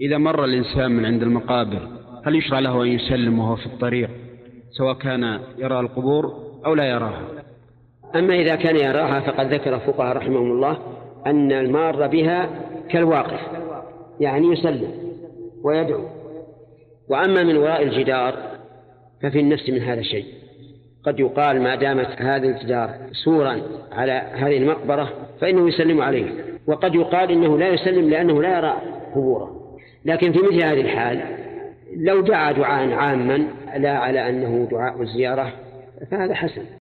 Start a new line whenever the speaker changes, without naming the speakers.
إذا مر الإنسان من عند المقابر هل يشرع له أن يسلم وهو في الطريق سواء كان يرى القبور أو لا يراها؟
أما إذا كان يراها فقد ذكر الفقهاء رحمهم الله أن المار بها كالواقف يعني يسلم ويدعو. وأما من وراء الجدار ففي النفس من هذا الشيء. قد يقال ما دامت هذا الجدار سورا على هذه المقبرة فإنه يسلم عليه وقد يقال إنه لا يسلم لأنه لا يرى قبوره. لكن في مثل هذه الحال لو دعا دعاء عاما لا على أنه دعاء الزيارة فهذا حسن.